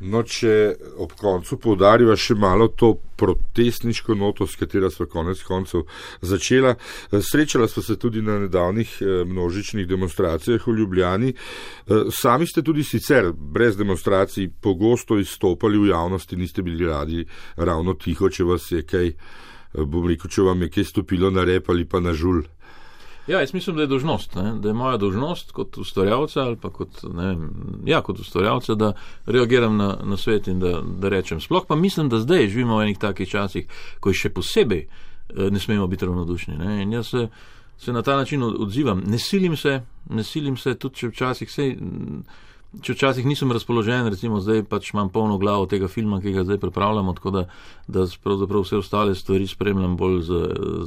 No, če ob koncu povdarjava še malo to protestniško noto, s katero smo konec koncev začela. Srečala smo se tudi na nedavnih eh, množičnih demonstracijah v Ljubljani. Eh, sami ste tudi sicer brez demonstracij pogosto izstopali v javnosti, niste bili radi ravno tiho, če vas je kaj, eh, bom rekel, če vam je kaj stopilo na rep ali pa na žul. Ja, jaz mislim, da je dožnost, ne? da je moja dožnost kot ustvarjalca ali pa kot, ne, ja, kot ustvarjalca, da reagiram na, na svet in da, da rečem. Sploh pa mislim, da zdaj živimo v enih takih časih, ko še posebej eh, ne smemo biti ravnodušni. Ne? In jaz se, se na ta način odzivam. Ne silim se, ne silim se, tudi če včasih se če včasih nisem razpoložen, recimo zdaj pač imam polno glavo tega filma, ki ga zdaj pripravljam, tako da, da pravzaprav vse ostale stvari spremljam bolj z,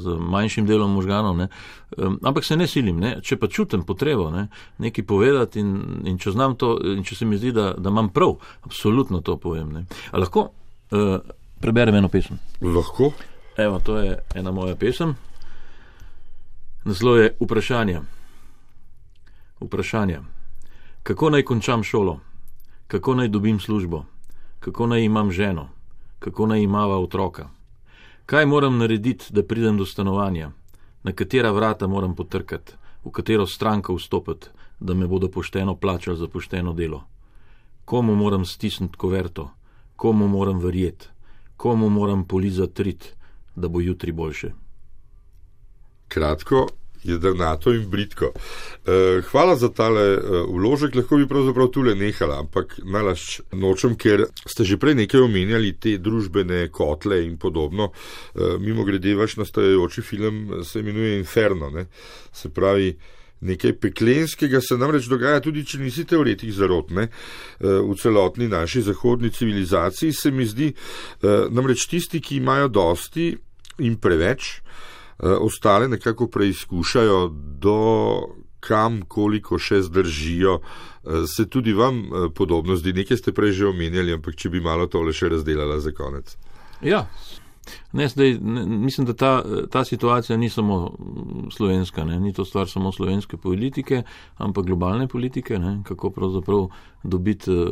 z manjšim delom možganov. Ne. Um, ampak se ne silim, ne. če pa čutim potrebo ne, nekaj povedati in, in če znam to, in če se mi zdi, da, da imam prav, absolutno to povem. Ne. A lahko uh, preberem eno pesem? Lahko. Evo, to je ena moja pesem. Naslov je vprašanje. Vprašanje kako naj končam šolo, kako naj dobim službo, kako naj imam ženo, kako naj imava otroka, kaj moram narediti, da pridem do stanovanja, na katera vrata moram potrkati, v katero stranko vstopiti, da me bodo pošteno plačali za pošteno delo, komu moram stisniti koverto, komu moram verjeti, komu moram polizati rit, da bo jutri boljše. Kratko, jedrnato in britko. Uh, hvala za tale uh, vložek, lahko bi pravzaprav tule nehala, ampak nalaš nočem, ker ste že prej nekaj omenjali te družbene kotle in podobno. Uh, mimo grede, vaš nastajajoči film se imenuje Inferno, ne? se pravi. Nekaj peklenskega se namreč dogaja tudi, če nisi teoretik zarotne v celotni naši zahodni civilizaciji, se mi zdi, namreč tisti, ki imajo dosti in preveč, Eh, ostale nekako preizkušajo, do kam, koliko še zdržijo. Eh, se tudi vam eh, podobno zdi, nekaj ste prej že omenjali, ampak če bi malo tole še razdelala za konec. Ja, Ne, zdaj, ne, mislim, da ta, ta situacija ni samo slovenska, ne, ni to stvar samo slovenske politike, ampak globalne politike, ne, kako pravzaprav dobiti, eh,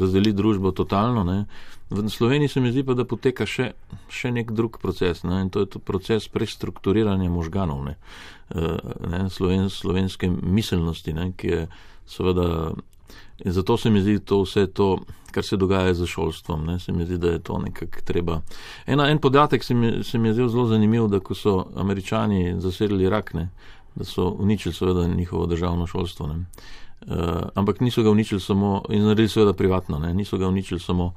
razdeliti družbo totalno. Ne. V Sloveniji se mi zdi pa, da poteka še, še nek drug proces ne, in to je to proces prestrukturiranja možganov, ne, eh, ne, sloven, slovenske miselnosti, ne, ki je seveda In zato se mi zdi to vse to, kar se dogaja z šolstvom, ne, se mi zdi, da je to nekako treba. Ena, en podatek se mi, se mi je zdel zelo zanimiv, da ko so američani zasedli Irak, ne, da so uničili seveda njihovo državno šolstvo. Ne. Uh, ampak niso ga uničili samo in naredili seveda privatno, ne. niso ga uničili samo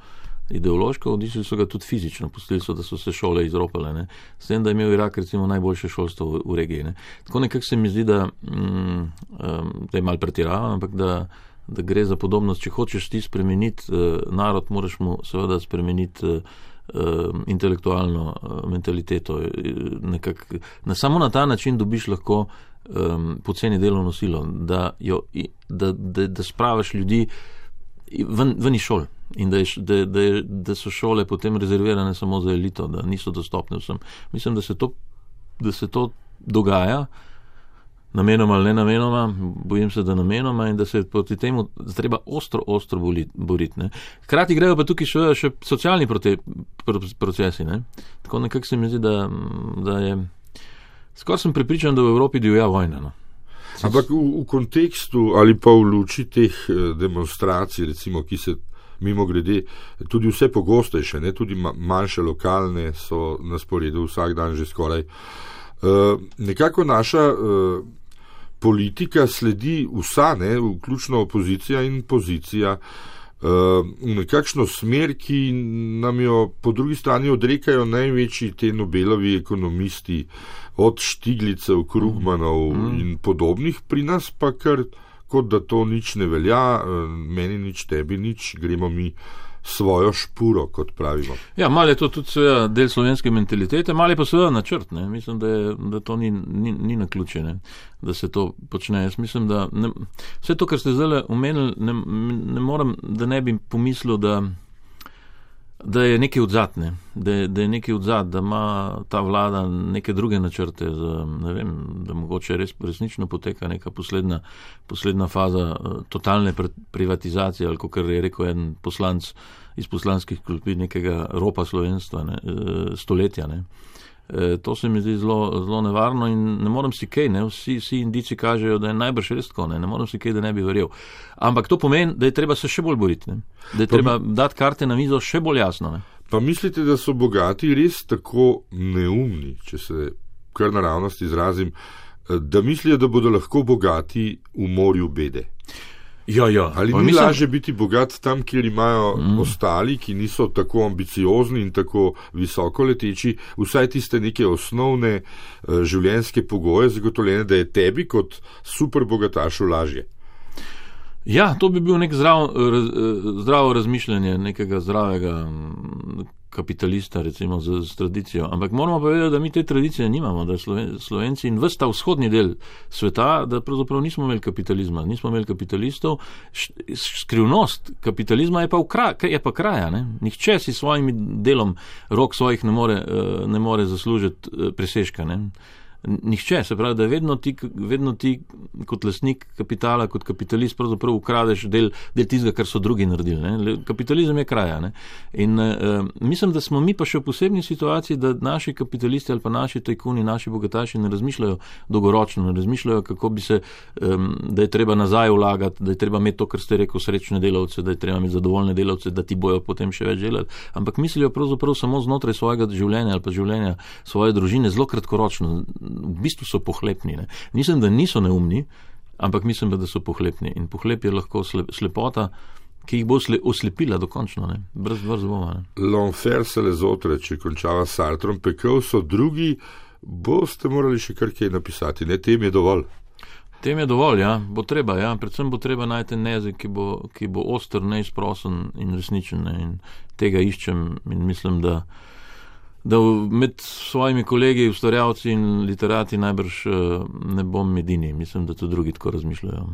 ideološko, uničili so ga tudi fizično, pustili so, da so se šole izropale. S tem, da je imel Irak recimo najboljše šolstvo v, v regiji. Ne. Tako nekako se mi zdi, da, mm, um, da je mal pretiravam, ampak da da gre za podobnost. Če hočeš ti spremeniti uh, narod, moraš mu seveda spremeniti uh, intelektualno uh, mentaliteto. Nekak, na, samo na ta način dobiš lahko um, poceni delovno silo, da, jo, da, da, da spravaš ljudi ven, ven iz šol. In da, je, da, da, je, da so šole potem rezervirane samo za elito, da niso dostopne vsem. Mislim, da se to, da se to dogaja namenoma ali ne namenoma, bojim se, da namenoma in da se proti temu treba ostro, ostro boriti. Hkrati grejo pa tukaj še, še socialni prote, procesi. Ne? Tako nekako se mi zdi, da, da je. Skoraj sem pripričan, da v Evropi divja vojna. No? Ampak v, v kontekstu ali pa v luči teh eh, demonstracij, recimo, ki se mimo grede, tudi vse pogostejše, ne? tudi manjše lokalne so na sporedu vsak dan že skoraj. Uh, nekako naša uh, politika sledi vsa, ne, vključno opozicija in pozicija, uh, v nekakšno smer, ki nam jo po drugi strani odrekajo največji te Nobelovi ekonomisti, od Štiglicev, Krugmanov mm. in podobnih, pri nas pa kar kot da to nič ne velja, uh, meni nič, tebi nič, gremo mi svojo špuro, kot pravimo. Ja, malo je to tudi seveda, del slovenske mentalitete, malo je pa seveda načrt. Ne. Mislim, da, je, da to ni, ni, ni na ključe, ne, da se to počne. Jaz mislim, da ne, vse to, kar ste zdaj omenili, ne, ne morem, da ne bi pomislil, da, da je nekaj odzadne, da, da je nekaj odzad, da ima ta vlada neke druge načrte, za, ne vem, da mogoče res resnično poteka neka posledna, posledna faza uh, totalne privatizacije, ali kot je rekel en poslanc iz poslanskih klopi nekega ropa slovenstva, ne, stoletja. Ne. To se mi zdi zelo, zelo nevarno in ne morem si kaj, ne? Vsi, vsi indici kažejo, da je najbrž res tako, ne? ne morem si kaj, da ne bi verjel. Ampak to pomeni, da je treba se še bolj boriti, ne? da je treba dati karte na mizo še bolj jasno. Ne? Pa mislite, da so bogati res tako neumni, če se kar naravnost izrazim, da mislijo, da bodo lahko bogati v morju bede? Ja, ja. Ali ni mislim... lažje biti bogat tam, kjer imajo mm. ostali, ki niso tako ambiciozni in tako visoko leteči, vsaj tiste neke osnovne uh, življenjske pogoje zagotovljene, da je tebi kot super bogatašu lažje? Ja, to bi bil nek zdrav, raz, zdravo razmišljanje nekega zdravega kapitalista, recimo z, z tradicijo. Ampak moramo pa vedeti, da mi te tradicije nimamo, da Slovenci in vsta vzhodni del sveta, da pravzaprav nismo imeli kapitalizma, nismo imeli kapitalistov. Skrivnost kapitalizma je pa, kra, je pa kraja. Ne? Nihče si svojim delom rok svojih ne more, eh, ne more zaslužiti eh, presežka. Ne? Nihče, se pravi, da vedno ti, vedno ti kot lasnik kapitala, kot kapitalist, pravzaprav ukradeš del, del tistega, kar so drugi naredili. Ne? Kapitalizem je kraja. Ne? In uh, mislim, da smo mi pa še v posebni situaciji, da naši kapitalisti ali pa naši tajkuni, naši bogataši ne razmišljajo dolgoročno, ne razmišljajo, kako bi se, um, da je treba nazaj vlagati, da je treba imeti to, kar ste rekel, srečne delavce, da je treba imeti zadovoljne delavce, da ti bojo potem še več delati. Ampak mislijo pravzaprav samo znotraj svojega življenja ali pa življenja svoje družine, zelo kratkoročno v bistvu so pohlepni. Ne. Nisem, da niso neumni, ampak mislim, da so pohlepni. In pohlep je lahko slepota, ki jih bo oslepila dokončno, ne. brez dvoma. L'enfer se le zotre, če končava s Sartrom, pekel so drugi, boste morali še kar kaj napisati, ne tem je dovolj. Tem je dovolj, ja, bo treba, ja. predvsem bo treba najti nezik, ki bo, ki bo oster, neizprosen in resničen. Ne. In tega iščem in mislim, da da med svojimi kolegi, ustvarjalci in literati najbrž eh, ne bom edini. Mislim, da tudi drugi tako razmišljajo.